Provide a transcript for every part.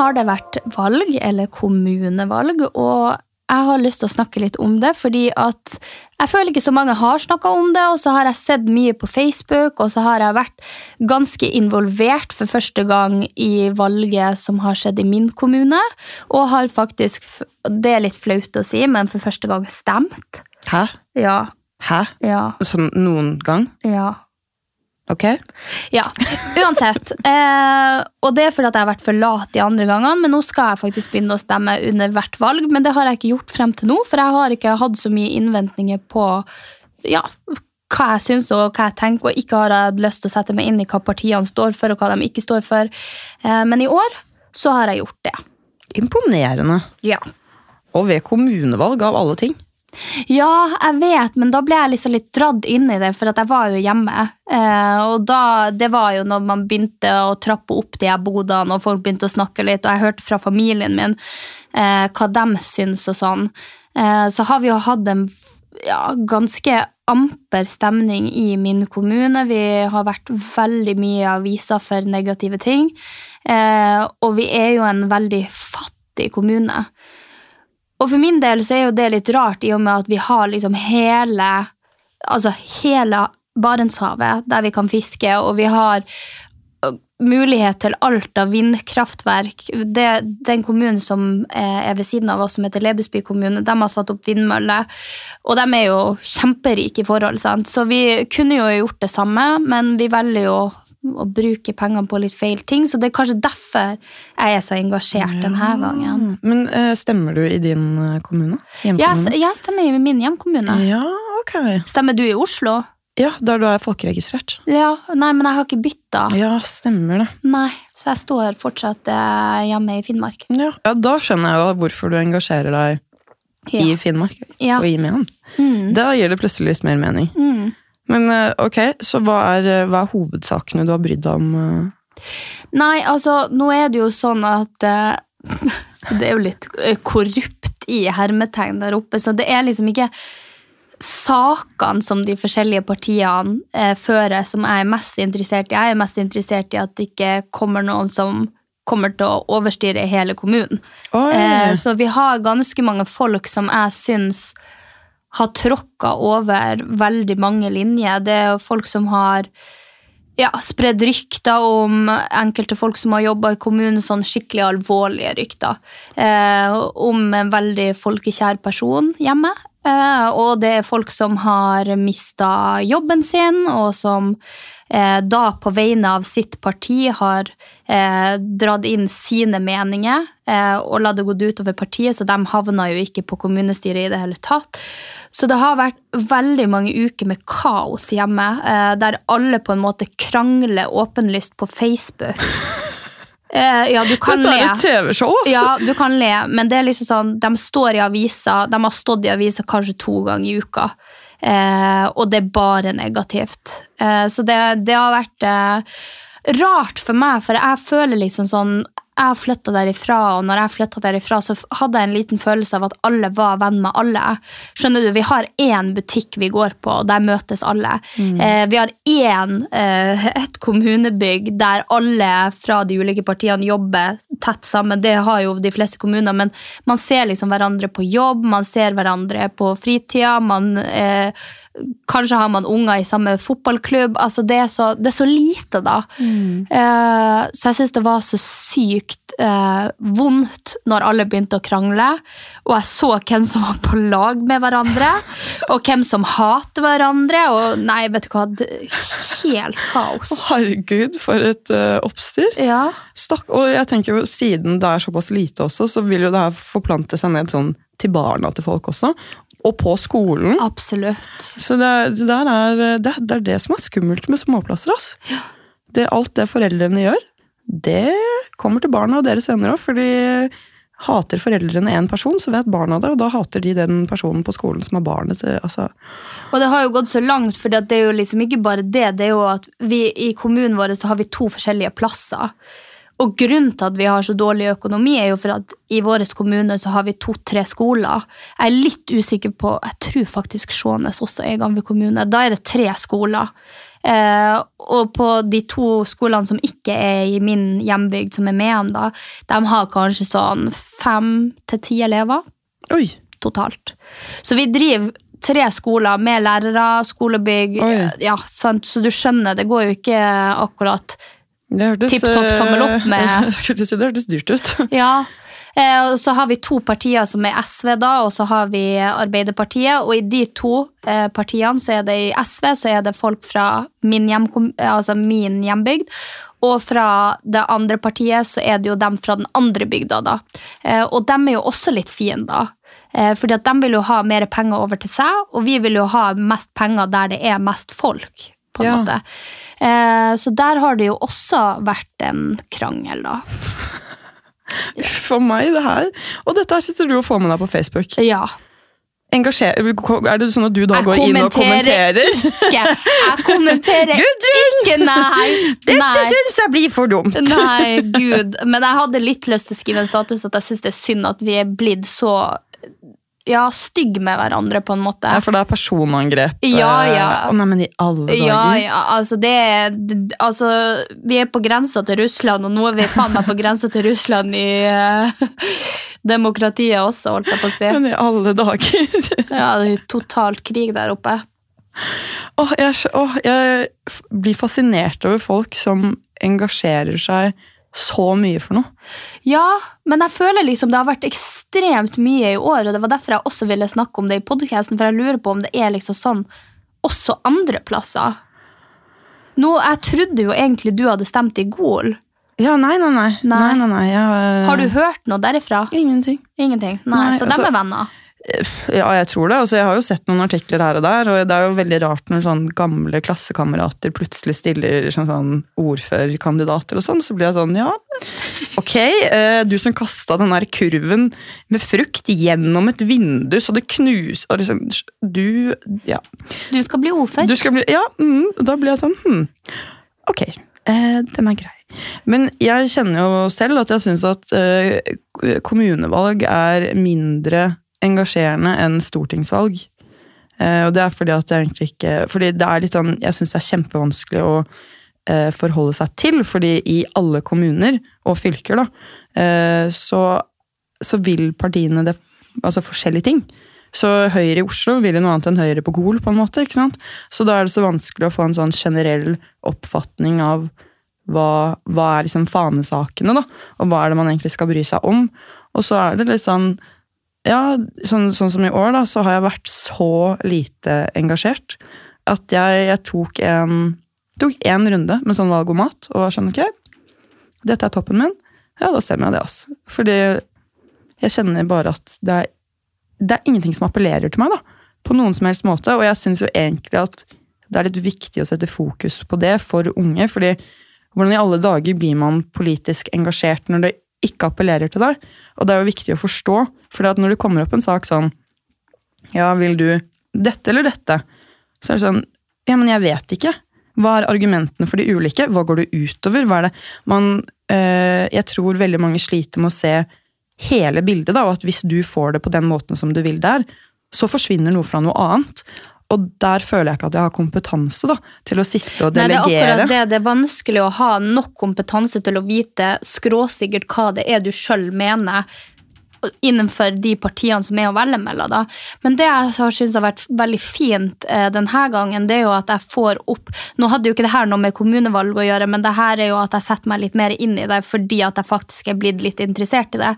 Har det vært valg, eller kommunevalg, og jeg har lyst til å snakke litt om det, fordi at jeg føler ikke så mange har snakka om det, og så har jeg sett mye på Facebook, og så har jeg vært ganske involvert for første gang i valget som har skjedd i min kommune, og har faktisk, det er litt flaut å si, men for første gang stemt. Hæ? Ja, Hæ? ja, Sånn noen gang? ja. Ok? Ja, uansett. Eh, og det er fordi at jeg har vært for lat de andre gangene, men nå skal jeg faktisk begynne å stemme under hvert valg. Men det har jeg ikke gjort frem til nå, for jeg har ikke hatt så mye innventninger på ja, hva jeg syns og hva jeg tenker, og ikke har hatt lyst til å sette meg inn i hva partiene står for, og hva de ikke står for. Eh, men i år så har jeg gjort det. Imponerende. Ja. Og ved kommunevalg, av alle ting. Ja, jeg vet, men da ble jeg liksom litt dratt inn i det, for jeg var jo hjemme. Eh, og da, det var jo når man begynte å trappe opp de her bodene, og folk begynte å snakke litt, og jeg hørte fra familien min eh, hva de syns og sånn. Eh, så har vi jo hatt en ja, ganske amper stemning i min kommune. Vi har vært veldig mye i aviser for negative ting. Eh, og vi er jo en veldig fattig kommune. Og for min del så er jo det litt rart, i og med at vi har liksom hele Altså hele Barentshavet der vi kan fiske, og vi har mulighet til alt av vindkraftverk. Det, den kommunen som er ved siden av oss, som heter Lebesby kommune, de har satt opp vindmøller, og de er jo kjemperike i forhold. Sant? Så vi kunne jo gjort det samme, men vi velger jo å bruke pengene på litt feil ting, så det er kanskje derfor jeg er så engasjert denne gangen. Men uh, stemmer du i din eh, kommune? Jeg, Hjemkommune? jeg stemmer i min hjemkommune. Ja, ok. Stemmer du i Oslo? Ja, der du er folkeregistrert. Ja, Nei, men jeg har ikke bytta. Ja, stemmer det. Nei, Så jeg står fortsatt eh, hjemme i Finnmark. Ja, ja da skjønner jeg jo hvorfor du engasjerer deg Ja. i Finnmark Ja. og i Mehamn. Mm. Da gir det plutselig litt mer mening. Mm. Men eh, ok, så hva er, eh, hva er hovedsakene du har brydd deg om? eh? Nei, altså, nå er det jo sånn at eh, Det er jo litt korrupt i hermetegn der oppe, så det er liksom ikke sakene som de forskjellige partiene eh, fører, som jeg er mest interessert i. Jeg er mest interessert i at det ikke kommer noen som kommer til å overstyre hele kommunen. Eh, så vi har ganske mange folk som jeg syns har tråkka over veldig mange linjer. Det er folk som har ja, spredd rykter om enkelte folk som har jobba i kommunen, sånn skikkelig alvorlige rykter. Eh, om en veldig folkekjær person hjemme. Eh, og det er folk som har mista jobben sin, og som da på vegne av sitt parti har eh, dratt inn sine meninger eh, og la det gå utover partiet, så de havna jo ikke på kommunestyret i det hele tatt. Så det har vært veldig mange uker med kaos hjemme, eh, der alle på en måte krangler åpenlyst på Facebook. Eh, ja, du kan Dette er et TV-show! altså. Ja, du kan le, men det er liksom sånn, de står i avisa, de har stått i avisa kanskje to ganger i uka. Eh, og det er bare negativt. Eh, så det, det har vært eh, rart for meg, for jeg føler liksom sånn Jeg flytta derifra, og når jeg flytta derifra, så hadde jeg en liten følelse av at alle var venn med alle. Skjønner du, Vi har én butikk vi går på, og der møtes alle. Eh, vi har én, eh, et kommunebygg der alle fra de ulike partiene jobber tett sammen. Det har jo de fleste kommuner, men man ser liksom hverandre på jobb, man ser hverandre på fritida. man... Eh, Kanskje har man unger i samme fotballklubb. altså Det er så, det er så lite, da. Eh, så jeg syns det var så sykt eh, vondt når alle begynte å krangle, og jeg så hvem som var på lag med hverandre, og hvem som hater hverandre, og nei, vet du hva, helt kaos. Å, herregud, for et uh, oppstyr. Ja, Stakk, og jeg tenker jo, siden det er såpass lite også, så vil jo det her forplante seg ned sånn til barna til folk også. Og på skolen. absolutt. Så det, det, er, det, det er det som er skummelt med småplasser. ass. Det, alt det foreldrene gjør, det kommer til barna og deres venner òg. fordi hater foreldrene en person, så vet barna det, og da hater de den personen på skolen som har barnet til altså, Og det har jo gått så langt, for det er jo liksom ikke bare det. Det er jo at vi i kommunen vår så har vi to forskjellige plasser. Og grunnen til at vi har så dårlig økonomi, er jo for at i vår kommune så har vi to-tre skoler. Jeg er litt usikker på Jeg tror faktisk Skjånes også er Gamvik kommune. Da er det tre skoler. Eh, og på de to skolene som ikke er i min hjembygd, som er Mehamn, da, de har kanskje sånn fem til ti elever Oi! totalt. Så vi driver tre skoler med lærere, skolebygg. Oi. Ja, sant? Så du skjønner, det går jo ikke akkurat Det hørtes Tipp topp, tommel opp med- skulle si det hørtes dyrt ut. Ja. Eh, og så har vi to partier som er SV, da, og så har vi Arbeiderpartiet. Og i de to eh, partiene, så er det i SV, så er det folk fra min, eh, altså min hjembygd. Og fra det andre partiet så er det jo dem fra den andre bygda, da. Eh, og dem er jo også litt fiender. Eh, fordi at de vil jo ha mer penger over til seg, og vi vil jo ha mest penger der det er mest folk. på en Ja. måte. Eh, så der har det jo også vært en krangel, da. For meg, det her. Og dette her sitter du og får med deg på Facebook. Ja. Engasjer, er det sånn at du da Jeg går inn og kommenterer? ikke. Jeg kommenterer ikke, nei. Dette nei. syns jeg blir for dumt! Nei, gud. Men jeg hadde litt lyst til å skrive en status at jeg syns det er synd at vi er blitt så ja, stygge med hverandre, på en måte. Ja, for det er personangrep. Ja, eh, ja. Å nei, men i alle dager. Ja, ja, altså det det- Altså, vi er på grensa til Russland, og nå er vi faen meg på grensa til Russland i uh, demokratiet også, holdt jeg på å si. Men i alle dager. Ja, det er totalt krig der oppe. Åh, jeg, åh, jeg blir fascinert over folk som engasjerer seg så mye for noe. Ja, men jeg føler liksom det har vært ekstremt mye i år, og det var derfor jeg også ville snakke om det i podcasten, for jeg lurer på om det er liksom sånn også andre plasser. Nå, jeg trodde jo egentlig du hadde stemt i Gol. Ja, nei, nei, nei. Nei. nei, nei, nei jeg, eh, Har du hørt noe derifra? Ingenting. Ingenting. Nei, så altså- er venner. Ja, jeg tror det. Altså, jeg har jo sett noen artikler her og der, og det er jo veldig rart når sånn gamle klassekamerater plutselig stiller som sånn ordførerkandidater og sånn, så blir jeg sånn, ja, ok, eh, du som kasta den der kurven med frukt gjennom et vindu, så det knuser liksom, du, ja. Du skal bli ordfører. Skal bli, ja, mm, da blir jeg sånn, hm, ok, eh, den er grei. Men jeg kjenner jo selv at jeg synes at eh, kommunevalg er mindre engasjerende enn stortingsvalg. Eh, og det er fordi at jeg egentlig ikke Fordi det er litt sånn Jeg syns det er kjempevanskelig å eh, forholde seg til, fordi i alle kommuner og fylker, da, eh, så, så vil partiene det Altså forskjellige ting. Så Høyre i Oslo vil jo noe annet enn Høyre på Gol, på en måte. ikke sant? Så da er det så vanskelig å få en sånn generell oppfatning av hva, hva er liksom fanesakene, da? Og hva er det man egentlig skal bry seg om? Og så er det litt sånn Ja, sånn, sånn som i år, da, så har jeg vært så lite engasjert at jeg, jeg tok en tok én runde med sånn valgomat og var sånn ok, dette er toppen min. Ja, da stemmer jeg det, altså. Fordi jeg kjenner bare at det er, det er ingenting som appellerer til meg, da. På noen som helst måte. Og jeg syns jo egentlig at det er litt viktig å sette fokus på det for unge. fordi hvordan i alle dager blir man politisk engasjert når det ikke appellerer til deg? Og det er jo viktig å forstå, for når det kommer opp en sak sånn Ja, vil du dette eller dette? Så er det sånn Ja, men jeg vet ikke. Hva er argumentene for de ulike? Hva går det utover? Hva er det man øh, Jeg tror veldig mange sliter med å se hele bildet, da, og at hvis du får det på den måten som du vil der, så forsvinner noe fra noe annet. Og der føler jeg ikke at jeg har kompetanse da, til å sitte og Nei, det er delegere. akkurat det. Det er vanskelig å ha nok kompetanse til å vite skråsikkert hva det er du sjøl mener. Innenfor de partiene som er å velge mellom. Da. Men det jeg har syntes har vært veldig fint eh, denne gangen, det er jo at jeg får opp Nå hadde jo ikke det her noe med kommunevalg å gjøre, men det her er jo at jeg setter meg litt mer inn i det fordi at jeg faktisk er blitt litt interessert i det.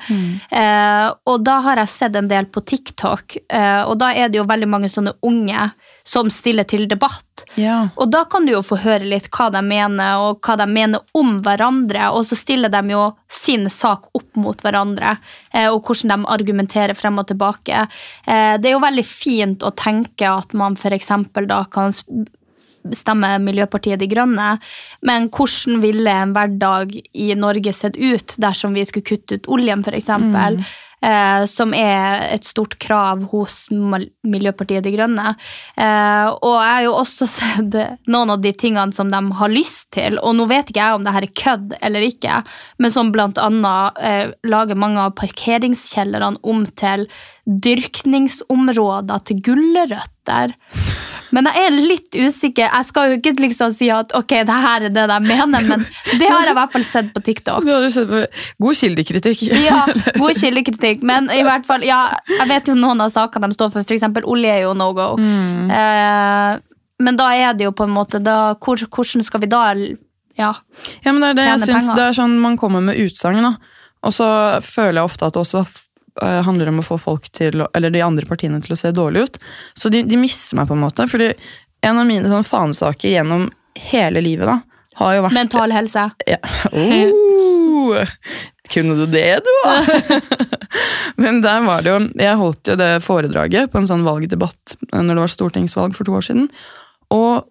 Eh, og da har jeg sett en del på TikTok, eh, og da er det jo veldig mange sånne unge som stiller til debatt. Ja. Og da kan du jo få høre litt hva de mener, og hva de mener om hverandre. Og så stiller de jo sin sak opp mot hverandre, eh, og hvordan de argumenterer frem og tilbake. Eh, det er jo veldig fint å tenke at man f.eks. da kan stemme Miljøpartiet De Grønne, men hvordan ville en hverdag i Norge sett ut dersom vi skulle kutte ut oljen, f.eks.? eksempel? Eh, som er et stort krav hos Miljøpartiet De Grønne. Eh, og jeg har jo også sett noen av de tingene som de har lyst til, og nå vet ikke jeg om det her er kødd eller ikke, men som annet eh, lager mange av parkeringskjellerne om til dyrkningsområder til gulrøtter. Men jeg er litt usikker. Jeg skal jo ikke liksom si at ok, det her er det de mener, men det har jeg i hvert fall sett på TikTok. Det har du sett på God kildekritikk. Ja, god kildekritikk, men i hvert fall, ja, jeg vet jo noen av sakene de står for, eksempel olje er jo no go. Eh, men da er det jo på en måte, da, hvor, hvordan skal vi da, ja, Ja, men det er det jeg penger. det er sånn man kommer med utsagn, da. Og så føler jeg ofte at det også handler om å få folk til, eller de andre partiene til å se dårlig ut. Så de, de mister meg på en måte. Fordi en av mine sånn fanesaker gjennom hele livet da, har jo vært mental helse. ja. oh, Kunne du det, du? da? Men der var det jo Jeg holdt jo det foredraget på en sånn valgdebatt når det var stortingsvalg for to år siden. Og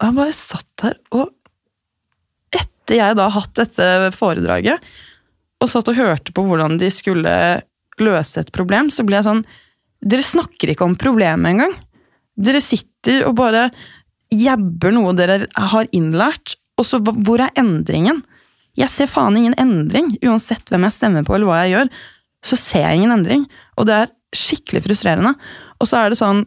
jeg bare satt der, og etter jeg da hatt dette foredraget, og satt og hørte på hvordan de skulle løse et problem, så blir jeg sånn Dere snakker ikke om problemet engang. Dere sitter og bare jabber noe dere har innlært, og så hvor er endringen? Jeg ser faen ingen endring, uansett hvem jeg stemmer på eller hva jeg gjør. Så ser jeg ingen endring, og det er skikkelig frustrerende. Og så er det sånn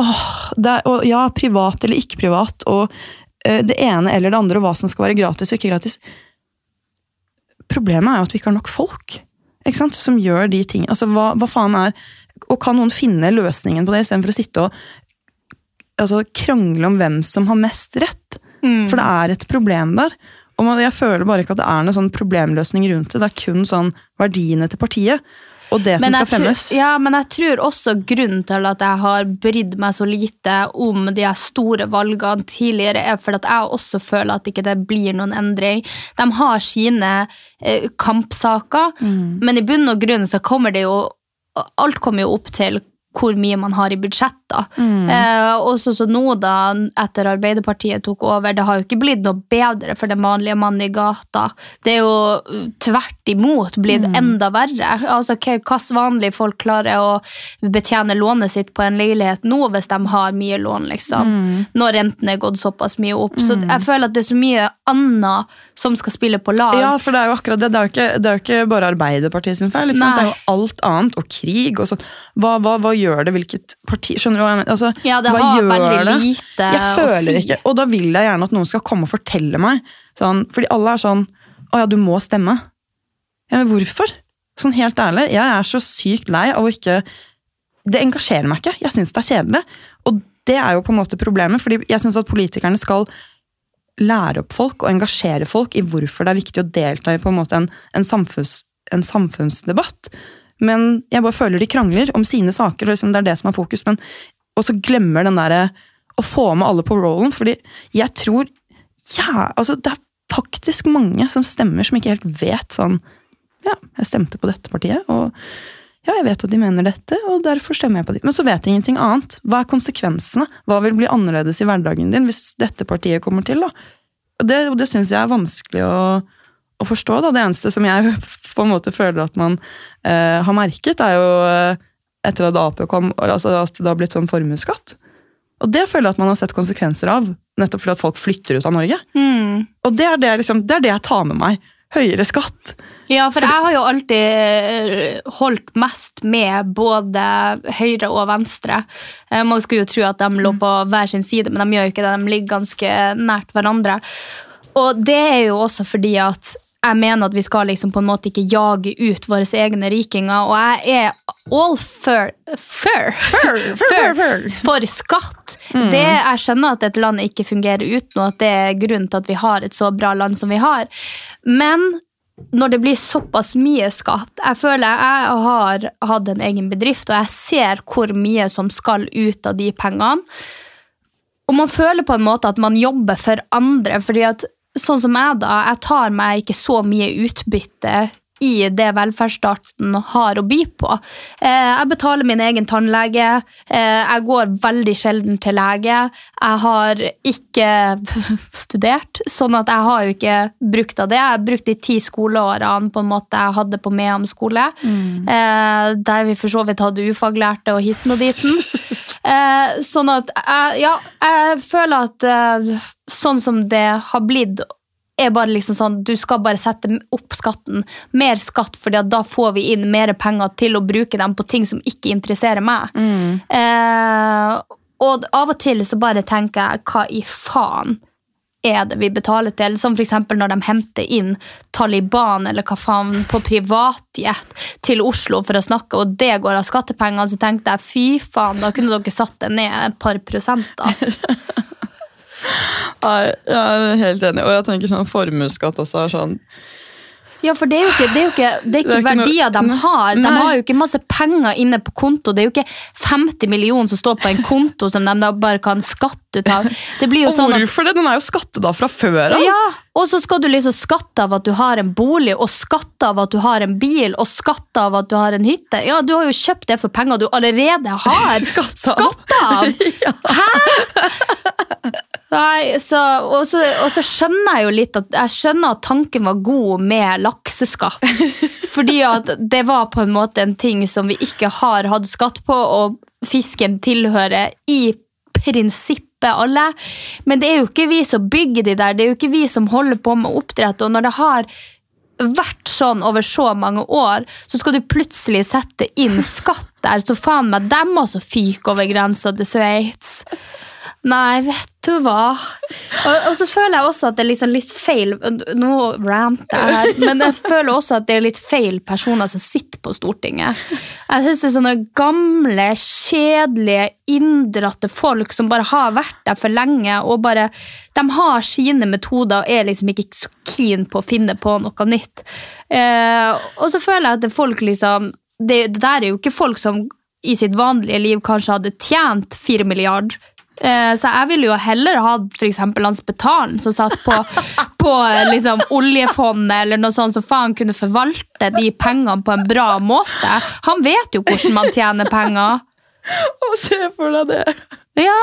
åh, det er, og Ja, privat eller ikke privat, og uh, det ene eller det andre, og hva som skal være gratis og ikke gratis. Problemet er jo at vi ikke har nok folk ikke sant? som gjør de tingene. Altså, hva, hva faen er Og kan noen finne løsningen på det, istedenfor å sitte og altså, krangle om hvem som har mest rett? For det er et problem der. Og man- jeg føler bare ikke at det er noen sånn problemløsning rundt det. Det er kun sånn verdiene til partiet, og det som skal fremmes. ja, men jeg tror også grunnen til at jeg har brydd meg så lite om de store valgene tidligere, er fordi at jeg også føler at ikke det blir noen endring. De har sine eh, kampsaker, Mm. men i bunn og grunn så kommer det jo Alt kommer jo opp til hvor mye man har i budsjetter. Mm. Eh, og så nå, da, etter Arbeiderpartiet tok over, det har jo ikke blitt noe bedre for den vanlige mannen i gata. Det er jo uh, tvert imot blitt Mm. enda verre. Altså, hva vanlige folk klarer å betjene lånet sitt på en leilighet nå, hvis de har mye lån, liksom? Mm. Når renten er gått såpass mye opp. Så jeg føler at det er så mye annet som skal spille på lag. Ja, for det er jo akkurat det. Det er jo ikke, det er jo ikke bare Arbeiderpartiet sin feil. liksom. Det er jo alt annet, og krig og sånn. Hva, hva, hva gjør det? Hvilket parti? Skjønner du hva jeg mener? Altså, Ja, det har veldig det? lite Jeg å føler si. ikke, Og da vil jeg gjerne at noen skal komme og fortelle meg. Sånn, fordi alle er sånn Å ja, du må stemme. Ja, men hvorfor? Sånn helt ærlig, jeg er så sykt lei av å ikke Det engasjerer meg ikke. Jeg syns det er kjedelig. Og det er jo på en måte problemet, fordi jeg syns at politikerne skal lære opp folk og engasjere folk i hvorfor det er viktig å delta i på en måte en, en, samfunns, en samfunnsdebatt. Men jeg bare føler de krangler om sine saker, og liksom det er det som er fokus. Men, og så glemmer den derre å få med alle på rollen, fordi jeg tror ja, altså Det er faktisk mange som stemmer som ikke helt vet sånn Ja, jeg stemte på dette partiet, og ja, jeg vet at de mener dette, og derfor stemmer jeg på dem. Men så vet jeg ingenting annet. Hva er konsekvensene? Hva vil bli annerledes i hverdagen din hvis dette partiet kommer til? da? Det, det syns jeg er vanskelig å, å forstå. da. Det eneste som jeg på en måte føler at man eh, har merket, er jo eh, etter at Ap kom, altså at det har blitt sånn formuesskatt. Og det føler jeg at man har sett konsekvenser av, nettopp fordi at folk flytter ut av Norge. Mm. Og det er det, liksom, det er det jeg tar med meg. Høyere skatt. Ja, for jeg har jo alltid eh, holdt mest med både høyre og venstre. Eh, Man skulle jo tro at de lå på hver sin side, men de gjør jo ikke det. De ligger ganske nært hverandre. Og det er jo også fordi at jeg mener at vi skal liksom på en måte ikke jage ut våre egne rikinger, og jeg er all for, for, for, for skatt. Det, jeg skjønner at et land ikke fungerer uten, og at det er grunnen til at vi har et så bra land som vi har. Men når det blir såpass mye skatt Jeg føler jeg har hatt en egen bedrift, og jeg ser hvor mye som skal ut av de pengene. Og man føler på en måte at man jobber for andre, fordi at sånn som jeg, da, jeg tar meg ikke så mye utbytte i det velferdsstaten har å by på. Eh, jeg betaler min egen tannlege. Eh, jeg går veldig sjelden til lege. Jeg har ikke studert, sånn at jeg har jo ikke brukt av det. Jeg har brukt de ti skoleårene på en måte jeg hadde på Mehamn skole, mm. der vi for så vidt hadde ufaglærte og hiten og diten. Eh, sånn at jeg, ja, jeg føler at eh, sånn som det har blitt er bare liksom sånn, Du skal bare sette opp skatten. Mer skatt, at da får vi inn mer penger til å bruke dem på ting som ikke interesserer meg. Eh, og av og til så bare tenker jeg hva i faen er det vi betaler til? Som f.eks. når de henter inn Taliban eller hva faen på privatjet til Oslo for å snakke, og det går av skattepenger, så tenkte jeg fy faen, da kunne dere satt det ned et par prosent. Altså. Nei, jeg er helt enig. Og jeg tenker sånn formuesskatt også er sånn Ja, for det er jo ikke, det er jo ikke, det er ikke Det er ikke noe- verdier de har. De Nei. har jo ikke masse penger inne på konto. Det er jo ikke 50 millioner som står på en konto som de da bare kan skatte ut av. Det blir jo Og sånn hvorfor det? Den er jo skattet av fra før av. ja, Og så skal du liksom skatte av at du har en bolig, og skatte av at du har en bil, og skatte av at du har en hytte. Ja, Du har jo kjøpt det for penger du allerede har Skatta av. Skatt av! Hæ?! Nei, så, og, så, og så skjønner jeg jo litt at Jeg skjønner at tanken var god med lakseskatt. Fordi at det var på en måte en ting som vi ikke har hatt skatt på, og fisken tilhører i prinsippet alle. Men det er jo ikke vi som bygger de der, det er jo ikke vi som holder på med oppdrett. Og når det har vært sånn over så mange år, så skal du plutselig sette inn skatt der, så faen meg dem også fyker over grensa til Sveits. Nei, vet du hva. Og, og så føler jeg også at det er liksom litt feil Nå ranter jeg her, men jeg føler også at det er litt feil personer som sitter på Stortinget. Jeg synes det er sånne gamle, kjedelige, inndratte folk som bare har vært der for lenge, og bare De har sine metoder og er liksom ikke så keen på å finne på noe nytt. Eh, og så føler jeg at det folk liksom det, det der er jo ikke folk som i sitt vanlige liv kanskje hadde tjent fire milliarder. Eh, Så jeg ville jo heller hatt eksempel Hans Betalen, som satt på, på eh, liksom, oljefondet eller noe sånt, så faen kunne forvalte de pengene på en bra måte. Han vet jo hvordan man tjener penger. Og se for deg det! Ja,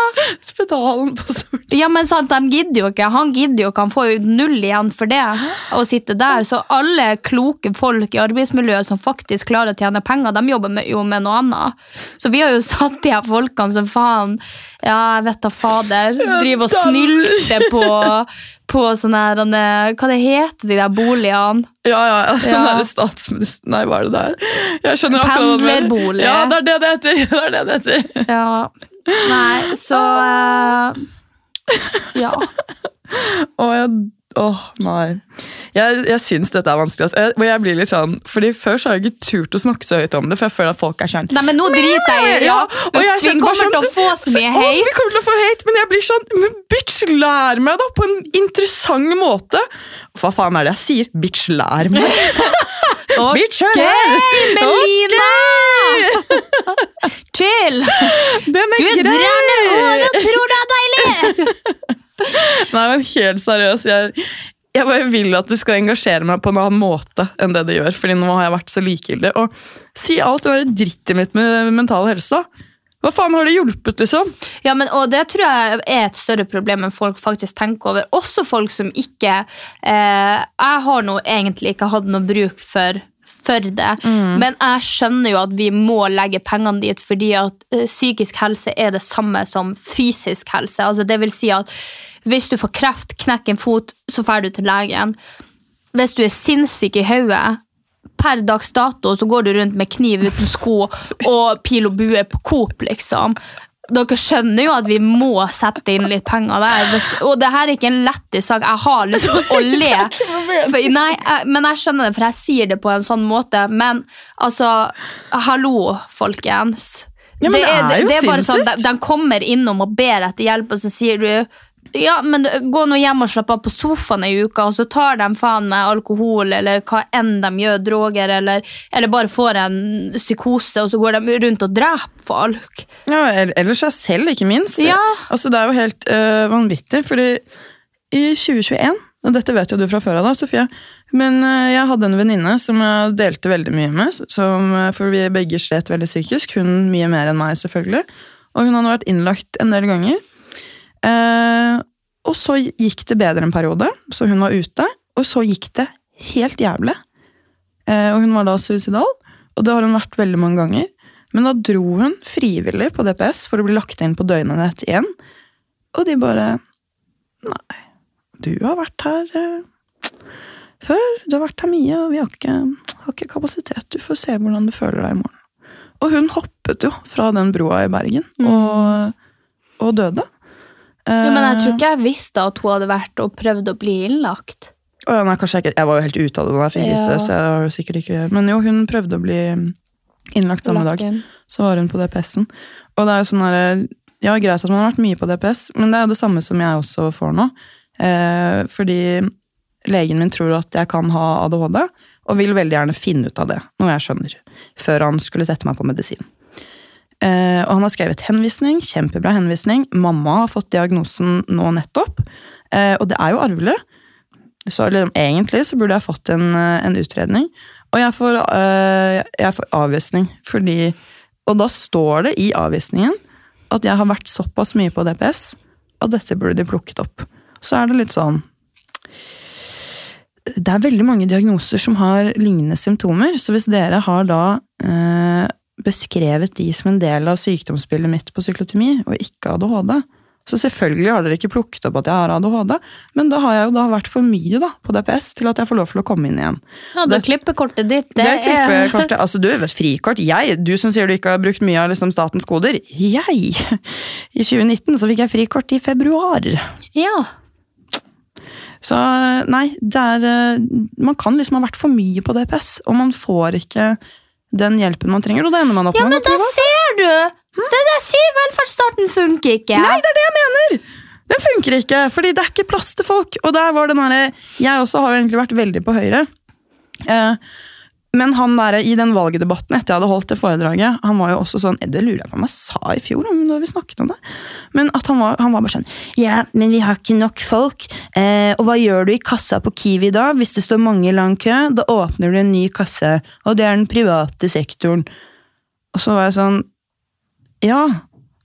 Spedalen på Stortinget. ja men sant, de gidder jo ikke. Han gidder jo ikke, han får jo null igjen for det å sitte der. Så alle kloke folk i arbeidsmiljøet som faktisk klarer å tjene penger, de jobber med, jo med noe annet. Så vi har jo satt de her folkene som faen Ja, jeg vet da fader. Driver og snylter på, på sånne her eh, Hva det heter de der boligene? Ja, ja, altså, Ja. Den derre statsminister... Nei, hva er det der? Jeg skjønner akkurat. Pendlerbolig. Ja, det er det det heter! Det er det det heter. Ja. Nei, så eh, Ja. Å, jeg, åh, nei. Jeg, jeg syns dette er vanskelig. Altså. Jeg, jeg blir litt sånn, fordi Før så har jeg ikke turt å snakke så høyt om det, for jeg føler at folk er sånn Nei, men nå driter jeg Ja, og jeg Vi kommer sånn- til å få så mye hate. vi kommer til å få hate, men jeg blir sånn Men bitch, lær meg da på en interessant måte! Hva faen er det jeg sier? Bitch, lær meg! Bitch, Ok, hør! Melina! Chill! Den Du er er grei! drærende hår og tror det er deilig! Nei, men helt seriøst. Jeg, jeg bare vil at det skal engasjere meg på en annen måte enn det det gjør. Fordi nå har jeg vært så likegyldig. Og si alt det der drittet mitt med mental helse. Hva faen har det hjulpet, liksom? Ja, men, og Det tror jeg er et større problem enn folk faktisk tenker over. Også folk som ikke eh, Jeg har nå egentlig ikke hatt noe bruk for, for det, men jeg skjønner jo at vi må legge pengene dit fordi at ø, psykisk helse er det samme som fysisk helse. Altså, det vil si at hvis du får kreft, knekker en fot, så drar du til legen. Hvis du er sinnssyk i hodet per dags dato så går du rundt med kniv uten sko og pil og bue på Coop, liksom. dere skjønner jo at vi må sette inn litt penger der. Og det her er ikke en lettis sak. Jeg har lyst til å le. For, nei, jeg, men jeg skjønner det, for jeg sier det på en sånn måte. Men altså, hallo, folkens. Ja, men det er jo det er bare sånn, de, sinnssykt. de kommer innom og ber etter hjelp, og så sier du ja, men Gå nå hjem og slapp av på sofaen ei uke, og så tar de faen meg alkohol eller hva enn de gjør, droger, eller, eller bare får en psykose, og så går de rundt og dreper folk. Ja, Eller seg selv, ikke minst. Ja. Altså, det er jo helt øh, vanvittig, fordi i 2021 og dette vet jo du fra før av, da, Sofie. Men øh, jeg hadde en venninne som jeg delte veldig mye med. Som, øh, for vi begge slet veldig psykisk. Hun mye mer enn meg, selvfølgelig. Og hun hadde vært innlagt en del ganger. Eh, og så gikk det bedre en periode, så hun var ute. Og så gikk det helt jævlig. Eh, og hun var da suicidal, og det har hun vært veldig mange ganger. Men da dro hun frivillig på DPS for å bli lagt inn på døgnenhet igjen. Og de bare Nei, du har vært her eh, før. Du har vært her mye, og vi har ikke, har ikke kapasitet. Du får se hvordan du føler deg i morgen. Og hun hoppet jo fra den broa i Bergen og, og døde. Jo, men jeg tror Eh, ikke jeg visste at hun hadde vært og prøvd å bli innlagt. Oh, ja, nei, kanskje jeg, ikke, jeg var jo helt ute av det da jeg fikk vite Ja. så jeg var jo sikkert ikke Men jo, hun prøvde å bli innlagt samme dag. Så var hun på DPS-en. Og det er jo sånn her, Ja, greit at man har vært mye på DPS, men det er jo det samme som jeg også får nå. Eh, fordi legen min tror at jeg kan ha ADHD, og vil veldig gjerne finne ut av det, noe jeg skjønner, før han skulle sette meg på medisin. Eh, og han har skrevet henvisning, kjempebra henvisning. Mamma har fått diagnosen nå nettopp, eh, og det er jo arvelig. Så liksom, egentlig så burde jeg fått en, eh, en utredning. Og jeg får, øh, jeg får avvisning, fordi Og da står det i avvisningen at jeg har vært såpass mye på DPS at dette burde de plukket opp. Så er det litt sånn Det er veldig mange diagnoser som har lignende symptomer, så hvis dere har da øh, beskrevet de som en del av sykdomsbildet mitt på psyklotemi, og ikke ADHD, så selvfølgelig har dere ikke plukket opp at jeg har ADHD, men da har jeg jo da vært for mye da, på DPS til at jeg får lov til å komme inn igjen. Ja, det klippekortet ditt, det, Det er klippekortet. Altså, du, frikort. Jeg, du som sier du ikke har brukt mye av liksom, statens goder. Jeg! I 2019 så fikk jeg frikort i februar. Ja. Så nei, det er eh, Man kan liksom ha vært for mye på DPS, og man får ikke den hjelpen man trenger, og det ender man opp ja, med men å gå da ser du! Det er det der sier, velferdsstaten funker ikke. Nei, det er det jeg mener! Den funker ikke, fordi det er ikke plass til folk. Og der var den herre Jeg også har egentlig vært veldig på høyre. Eh, men han der, i den valgdebatten etter jeg hadde holdt det foredraget, han var jo også sånn Det lurer jeg på om jeg sa i fjor, da vi snakket om det. Men at han var, han var bare sånn Ja, men vi har ikke nok folk. Eh, og hva gjør du i kassa på Kiwi da? Hvis det står mange i lang kø, da åpner du en ny kasse. Og det er den private sektoren. Og så var jeg sånn Ja,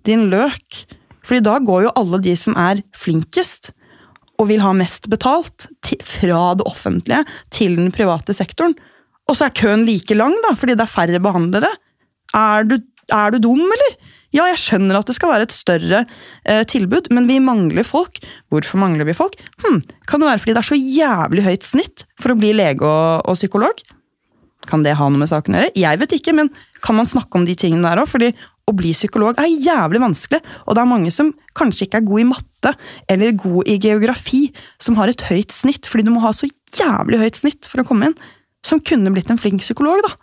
din løk. Fordi da går jo alle de som er flinkest og vil ha mest betalt, til, fra det offentlige til den private sektoren. Og så er køen like lang, da, fordi det er færre behandlere. Er du, er du dum, eller? Ja, jeg skjønner at det skal være et større eh, tilbud, men vi mangler folk. Hvorfor mangler vi folk? Hm, kan det være fordi det er så jævlig høyt snitt for å bli lege og, og psykolog? Kan det ha noe med saken å gjøre? Jeg vet ikke, men kan man snakke om de tingene der òg? Fordi å bli psykolog er jævlig vanskelig, og det er mange som kanskje ikke er god i matte eller god i geografi, som har et høyt snitt, fordi du må ha så jævlig høyt snitt for å komme inn, som kunne blitt en flink psykolog, da.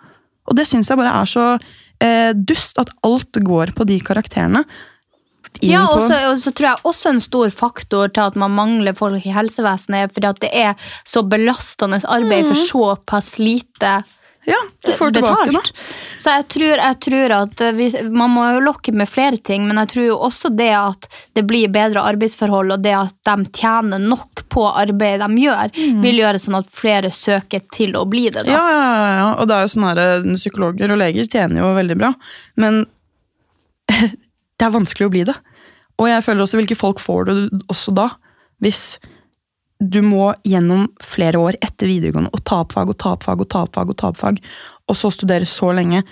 Og det syns jeg bare er så eh, dust, at alt går på de karakterene. Ja, og så, tror jeg også en stor faktor til at man mangler folk i helsevesenet, er fordi at det er så belastende arbeid for såpass lite ja, du får tilbake, da. Så jeg tror, jeg tror at eh, vi, Man må jo lokke med flere ting, men jeg tror jo også det at det blir bedre arbeidsforhold, og det at de tjener nok på arbeidet de gjør, vil gjøre sånn at flere søker til å bli det. da. Mm. Ja, ja, ja, ja. og det er jo sånn her, eh, psykologer og leger tjener jo veldig bra, men det er vanskelig å bli det. Og jeg føler også hvilke folk får du også da, hvis du må gjennom flere år etter videregående og ta opp fag og ta opp fag og ta opp fag, og ta opp fag, og så studere så lenge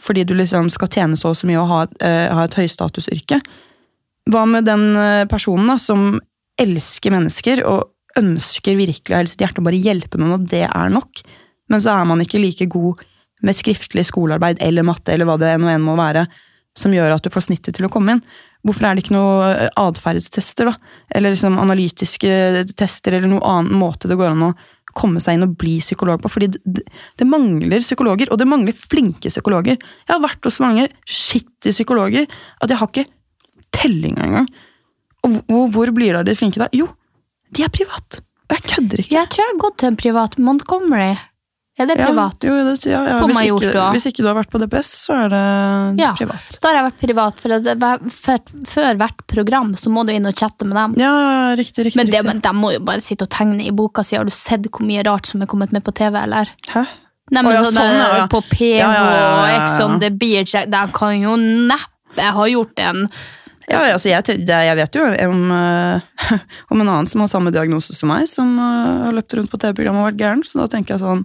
fordi du liksom skal tjene så og så mye og ha, uh, ha et høystatusyrke. Hva med den eh, personen da, som elsker mennesker og ønsker virkelig av hele sitt hjerte å bare hjelpe noen, og det er nok, men så er man ikke like god med skriftlig skolearbeid eller matte eller hva det nå enn må være, som gjør at du får snittet til å komme inn. Hvorfor er det ikke noe eh, atferdstester, da? Eller liksom analytiske tester, eller noen annen måte det går an å komme seg inn og bli psykolog på? Fordi det, det, mangler psykologer, og det mangler flinke psykologer. Jeg har vært hos mange skittige psykologer at jeg har ikke telling engang. Og hvor, hvor blir det av de flinke da? Jo, de er privat. Og jeg kødder ikke. Jeg tror jeg har gått til en privat Montgomery. Er det privat? Ja, jo, det, ja, ja. På Majorstua. hvis ikke du har vært på DPS, så er det Ja. privat. Da har jeg vært privat, for, det, for før hvert program så må du inn og chatte med dem. Ja, ja, riktig, riktig. Men, det, riktig. men de må jo bare sitte og tegne i boka si. Har du sett hvor mye rart som er kommet med på TV, eller? Hæ? Nei, men Å, ja, sånn, sånn, ja. På PH og. Ex on the Beach, de kan jo neppe ha gjort en Ja, ja, altså jeg, jeg vet jo om, eh, om en annen som har samme diagnose som meg, som eh, har løpt rundt på TV-programmet og vært gæren, så da tenker jeg sånn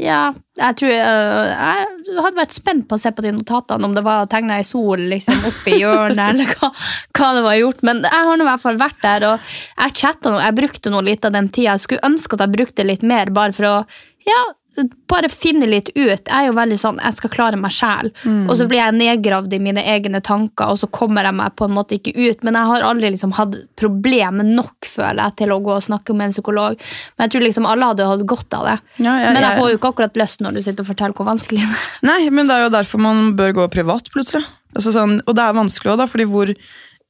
Ja, jeg tror øh, Jeg hadde vært spent på å se på de notatene, om det var tegna i sol liksom oppi hjørnet, eller hva, hva det var gjort. Men jeg har nå i hvert fall vært der, og jeg chatta noe. Jeg brukte noe litt av den tida. Jeg skulle ønske at jeg brukte litt mer, bare for å ja, bare finne litt ut. Jeg er jo veldig sånn, jeg skal klare meg sjæl. Og så blir jeg nedgravd i mine egne tanker, og så kommer jeg meg på en måte ikke ut. Men jeg har aldri liksom hatt problemer nok, føler jeg, til å gå og snakke med en psykolog. Men jeg tror liksom alle hadde hatt godt av det. ja, ja, Men jeg får jo ikke akkurat lyst når du sitter og forteller hvor vanskelig det er. Nei, men det er jo derfor man bør gå privat, plutselig. Altså sånn, og det er vanskelig òg, da, fordi hvor,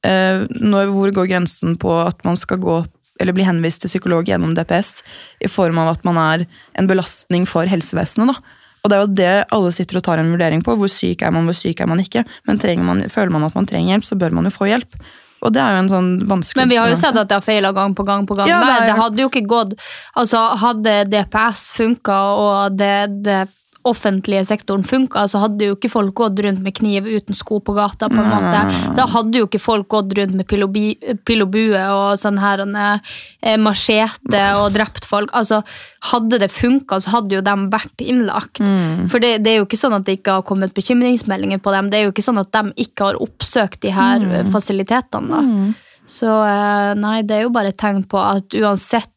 eh, når, hvor går grensen på at man skal gå eller bli henvist til psykolog gjennom DPS i form av at man er en belastning for helsevesenet. da. Og det er jo det alle sitter og tar en vurdering på. Hvor syk er man, hvor syk er man ikke. Men man, føler man at man trenger hjelp, så bør man jo få hjelp. Og det er jo en sånn vanskelig Men vi har jo sett at det har feila gang på gang på gang. Ja, det er- det hadde jo ikke gått Altså, hadde DPS funka, og det, det offentlige sektoren funka, så hadde jo ikke folk gått rundt med kniv uten sko på gata. på en måte. Da hadde jo ikke folk gått rundt med pil og bi- pil og bue og sånn her eh, machete og drept folk. Altså, Hadde det funka, så hadde jo de vært innlagt. For det, det er jo ikke sånn at det ikke har kommet bekymringsmeldinger på dem. Det er jo ikke sånn at de ikke har oppsøkt de her mm. fasilitetene. da. Så eh, nei, det er jo bare et tegn på at uansett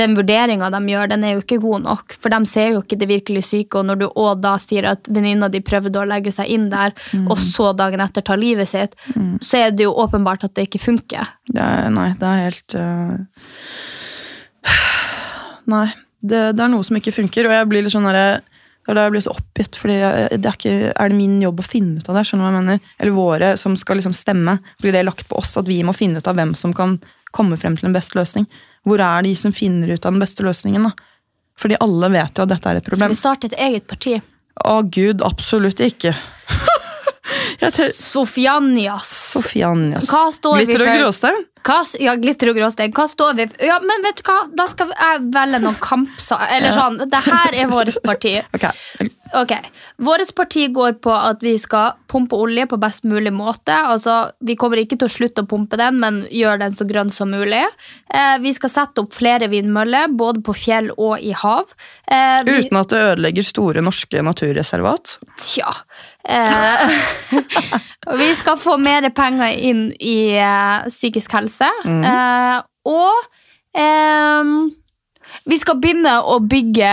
den vurderinga de gjør, den er jo ikke god nok. For de ser jo ikke det virkelig syke, og når du òg da sier at venninna di prøvde å legge seg inn der, og så dagen etter tar livet sitt, så er det jo åpenbart at det ikke funker. Det er, nei, det er helt uh... Nei. Det, det er noe som ikke funker, og jeg blir litt sånn er da jeg blir så oppgitt, fordi jeg, det er, ikke, er det min jobb å finne ut av det? skjønner du hva jeg mener? Eller våre som skal liksom stemme, blir det lagt på oss at vi må finne ut av hvem som kan komme frem til en best løsning? Hvor er de som finner ut av den beste løsningen? da? Fordi alle vet jo at dette er et problem. Så vi starter et eget parti. Å gud, absolutt ikke. Sofianias. Sofianias. Hva står vi Glitter og gråstein? Hva, ja, glitter og gråstein. Hva står vi for? Ja, men vet du hva? Da skal jeg velge noen kampsaker. Eller sånn, det her er vårt parti. Ok, Ok, Vårt parti går på at vi skal pumpe olje på best mulig måte. Altså, Vi kommer ikke til å slutte å pumpe den, men gjøre den så grønn som mulig. Eh, vi skal sette opp flere vindmøller, både på fjell og i hav. Eh, vi, Uten at det ødelegger store norske naturreservat? Tja. Eh, vi skal få mer penger inn i eh, psykisk helse. Mhm. Eh, og eh, vi skal begynne å bygge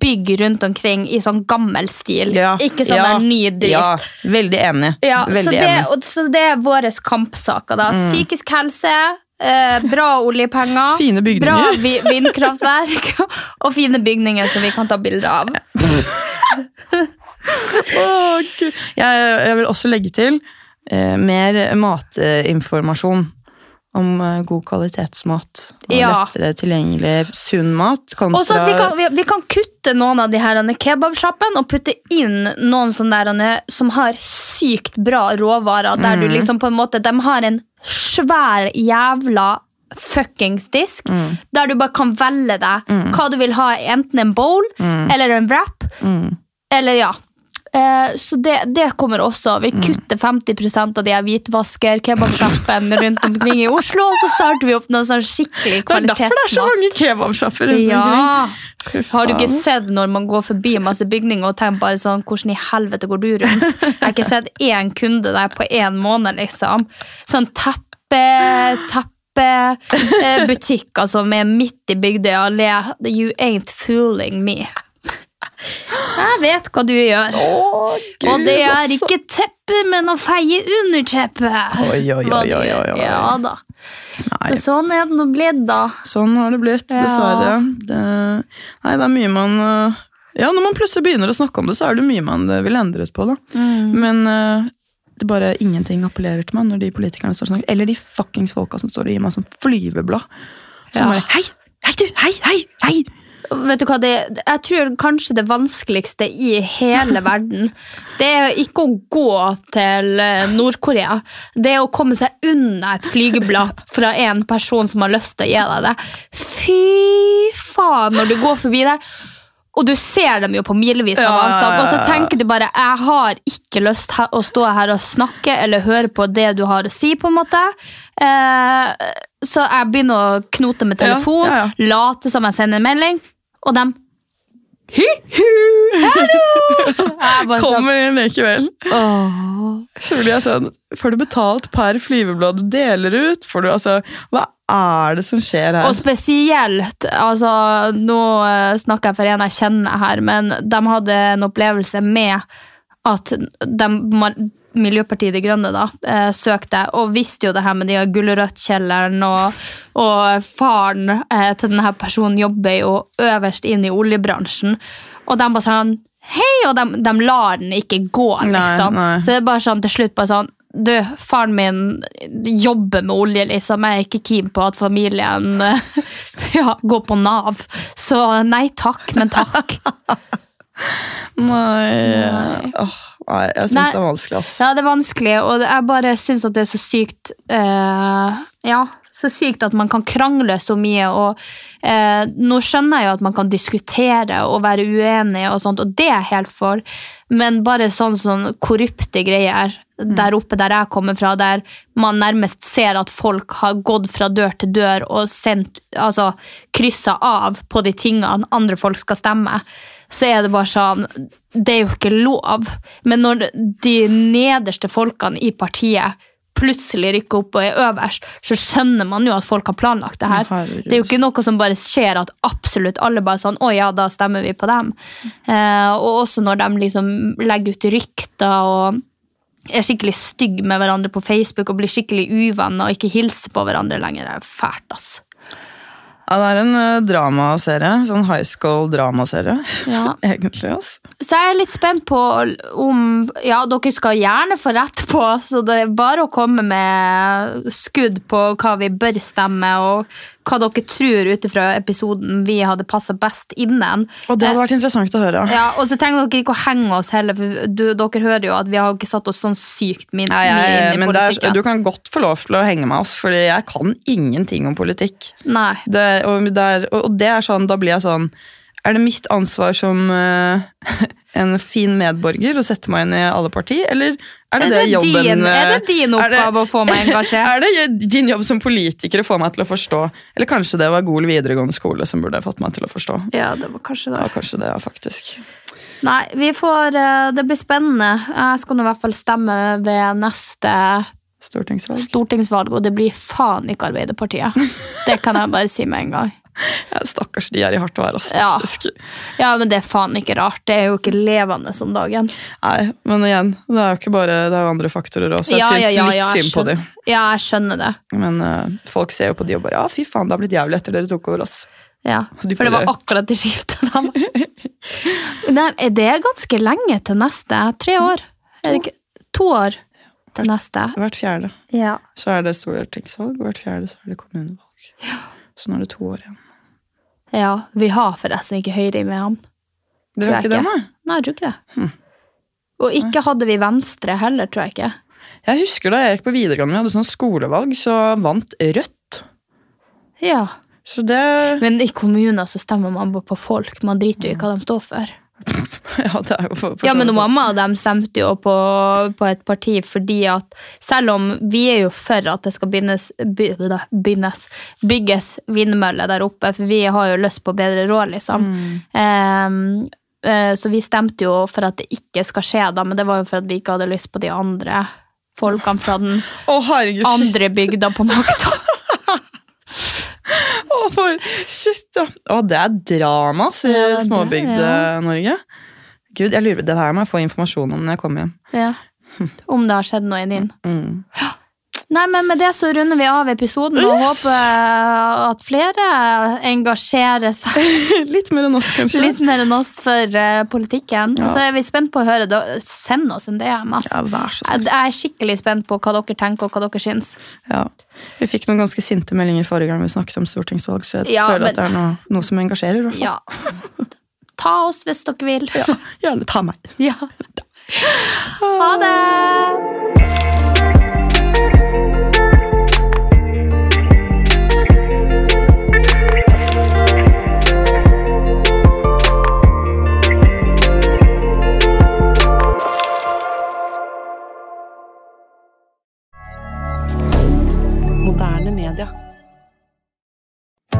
bygg rundt omkring i sånn gammel stil. Ikke sånn ja, der ny dritt. Ja, veldig enig. Ja, så, det, enig. og, så det er våre kampsaker. da. Mm. Psykisk helse, eh, bra oljepenger, Fine bygninger. bra vi vindkraftverk og fine bygninger som vi kan ta bilder av. oh, jeg, jeg vil også legge til eh, mer matinformasjon om eh, god kvalitetsmat. Og Ja. lettere tilgjengelig sunn mat. Kontra Og så at vi kan, vi, vi kan kutte noen av de her kebabsjappene og putte inn noen sånne der, som har sykt bra råvarer. Der Mm. du liksom på en måte, De har en svær jævla fuckings disk, Mm. der du bare kan velge deg hva du vil ha. Enten en bowl Mm. eller en wrap. Eller ja. Eh, så det, det kommer også. Vi Mm. kutter 50% av de hvitvasker-kebabsjappene rundt omkring i Oslo, og så starter vi opp noe sånn skikkelig Det er derfor det er så kvalitetsmat. mange kebabsjapper rundt Ja. omkring. Har du ikke sett når man går forbi masse bygninger og tenker bare sånn, hvordan i helvete går du rundt? Jeg har ikke sett én kunde der på én måned, liksom. Sånn teppe, teppe butikker som er midt i Bygdøy allé. You ain't fooling me. Jeg vet hva du gjør. Gud, og det er altså. ikke teppe, men å feie under teppet. Oi, oi, oi, oi, oi, oi. Ja da. Nei. Så sånn er det nå blitt, da. Sånn har det blitt, dessverre. Det, nei, det er mye man øh, Ja, når man plutselig begynner å snakke om det, så er det mye man øh, vil endres på, da. Mm. Men øh, det bare ingenting appellerer til meg når de politikerne står og snakker. Eller de fuckings folka som står og gir meg sånn flyveblad. Som Ja. bare Hei! Hei, du! Hei, hei, hei! Vet du hva, det, Jeg tror kanskje det vanskeligste i hele verden, det er ikke å gå til eh, Nord-Korea. Det er å komme seg unna et flygeblad fra en person som har lyst til å gi deg det. Fy faen, når du går forbi det. Og du ser dem jo på milevis av Ja, ja, avstand, og så tenker du bare jeg har ikke lyst til å stå her og snakke eller høre på det du har å si. på en måte. Eh, så jeg begynner å knote med Ja, telefon, ja, ja. late som jeg sender en melding, og dem Hi-hu, hallo! Kommer sånn, Kommer likevel. åh. Så blir jeg sånn Får du betalt per flyveblad du deler ut? Får du, altså, hva er det som skjer her? Og spesielt, altså Nå eh, snakker jeg for en jeg kjenner her, men de hadde en opplevelse med at de, Miljøpartiet De Grønne da, eh, søkte, og visste jo det her med de gulrøttkjelleren, og, og faren eh, til denne personen jobber jo øverst inn i oljebransjen. Og de bare sånn Hei! Og de, de lar den ikke gå, liksom. nei. Så det er bare sånn til slutt bare sånn Du, faren min jobber med olje, liksom. Jeg er ikke keen på at familien eh, ja, går på Nav. Så nei takk, men takk. Nei, Nei. Åh, nei jeg syns det er vanskelig, ass. Ja, det er vanskelig, og jeg bare syns at det er så sykt eh, Ja, så sykt at man kan krangle så mye, og eh, nå skjønner jeg jo at man kan diskutere og være uenig og sånt, og det er jeg helt for, men bare sånn sånn korrupte greier der oppe der jeg kommer fra, der man nærmest ser at folk har gått fra dør til dør og sendt, altså kryssa av på de tingene andre folk skal stemme, så er det bare sånn Det er jo ikke lov. Men når de nederste folkene i partiet plutselig rykker opp og er øverst, så skjønner man jo at folk har planlagt det her. Herregud. Det er jo ikke noe som bare skjer at absolutt alle bare sånn Å ja, da stemmer vi på dem. Eh, og også når de liksom legger ut rykter og er skikkelig stygge med hverandre på Facebook og blir skikkelig uvenner og ikke hilser på hverandre lenger. Det er fælt, ass. Ja, det er en uh, dramaserie. Sånn high school dramaserie. Ja. Egentlig, ass. Så jeg er litt spent på om Ja, dere skal gjerne få rett på, så det er bare å komme med skudd på hva vi bør stemme, og hva dere tror ut ifra episoden vi hadde passa best innen. Og det hadde vært interessant å høre. Ja, Og så trenger dere ikke å henge oss heller, for du, dere hører jo at vi har ikke satt oss sånn sykt mye inn i politikken. er, du kan godt få lov til å henge med oss, Fordi jeg kan ingenting om politikk. Nei. Det, og, det er, og det er sånn, da blir jeg sånn Er det mitt ansvar som uh, en fin medborger å sette meg inn i alle parti, eller er det Er det, det, jobben din, er det eh, din oppgave det- å få meg engasjert? Er det din jobb som politiker å få meg til å forstå? Eller kanskje det var Gol videregående skole som burde fått meg til å forstå? Ja, det var kanskje det. Ja, kanskje det, ja, faktisk. Nei, vi får eh, Det blir spennende. Jeg skal nå i hvert fall stemme ved neste Stortingsvalg. stortingsvalg, og det blir faen ikke Arbeiderpartiet. Det kan jeg bare si med en gang. Ja, stakkars, de er i hardt vær, altså, Ja. faktisk. Ja, men det er faen ikke rart. Det er jo ikke levende om dagen. Nei, men igjen, det er jo ikke bare Det er jo andre faktorer også. Jeg Ja, syns ja, ja, litt ja, synd på dem. Ja, jeg skjønner det. Men uh, folk ser jo på de og bare Ja, fy faen, det har blitt jævlig etter dere tok over, ass. Ja, De For det var akkurat det skiftet. Nei, er ganske lenge til neste? Tre år? Er det ikke? To år til neste? Hvert fjerde. Ja. Så er det stortingsvalg, og hvert fjerde så er det kommunevalg. Så nå er det to år igjen. Ja. Vi har forresten ikke Høyre i Mehamn. Dere har ikke det, nei? Nei, jeg tror ikke det. Og ikke hadde vi Venstre heller, tror jeg ikke. Jeg husker da jeg gikk på videregående, vi hadde sånn skolevalg, så vant Rødt. Ja. Så det Men i kommuner så stemmer man på folk. Man driter jo i hva de står for. Ja, det er jo for, for Ja, men mamma og dem stemte jo på, på et parti fordi at selv om vi er jo for at det skal bindes, by, bindes, bygges vindmøller der oppe, for vi har jo lyst på bedre råd, liksom. Mm. Um, så vi stemte jo for at det ikke skal skje, da, men det var jo for at vi ikke hadde lyst på de andre folkene fra den oh, herregud, andre bygda på makta. Å, for shit, ja. Å, det er drama i Ja, det er- Småbygd-Norge. Gud, jeg lurer, Det her må jeg få informasjon om når jeg kommer hjem. Ja. Om det har skjedd noe i din. Mm. Nei, men Med det så runder vi av episoden og håper at flere engasjerer seg Litt mer enn oss, kanskje. litt mer enn oss for uh, politikken. Ja. Og så er vi spent på å høre. det. send oss en DM. Ja, vær så snill. jeg er skikkelig spent på hva dere tenker og hva dere syns. Ja. Vi fikk noen ganske sinte meldinger forrige gang vi snakket om stortingsvalg, så jeg Ja, føler men- at det er noe, noe som engasjerer. i hvert fall. Ja. Ta oss hvis dere vil. Ja, gjerne ta meg. Ja. Ha det!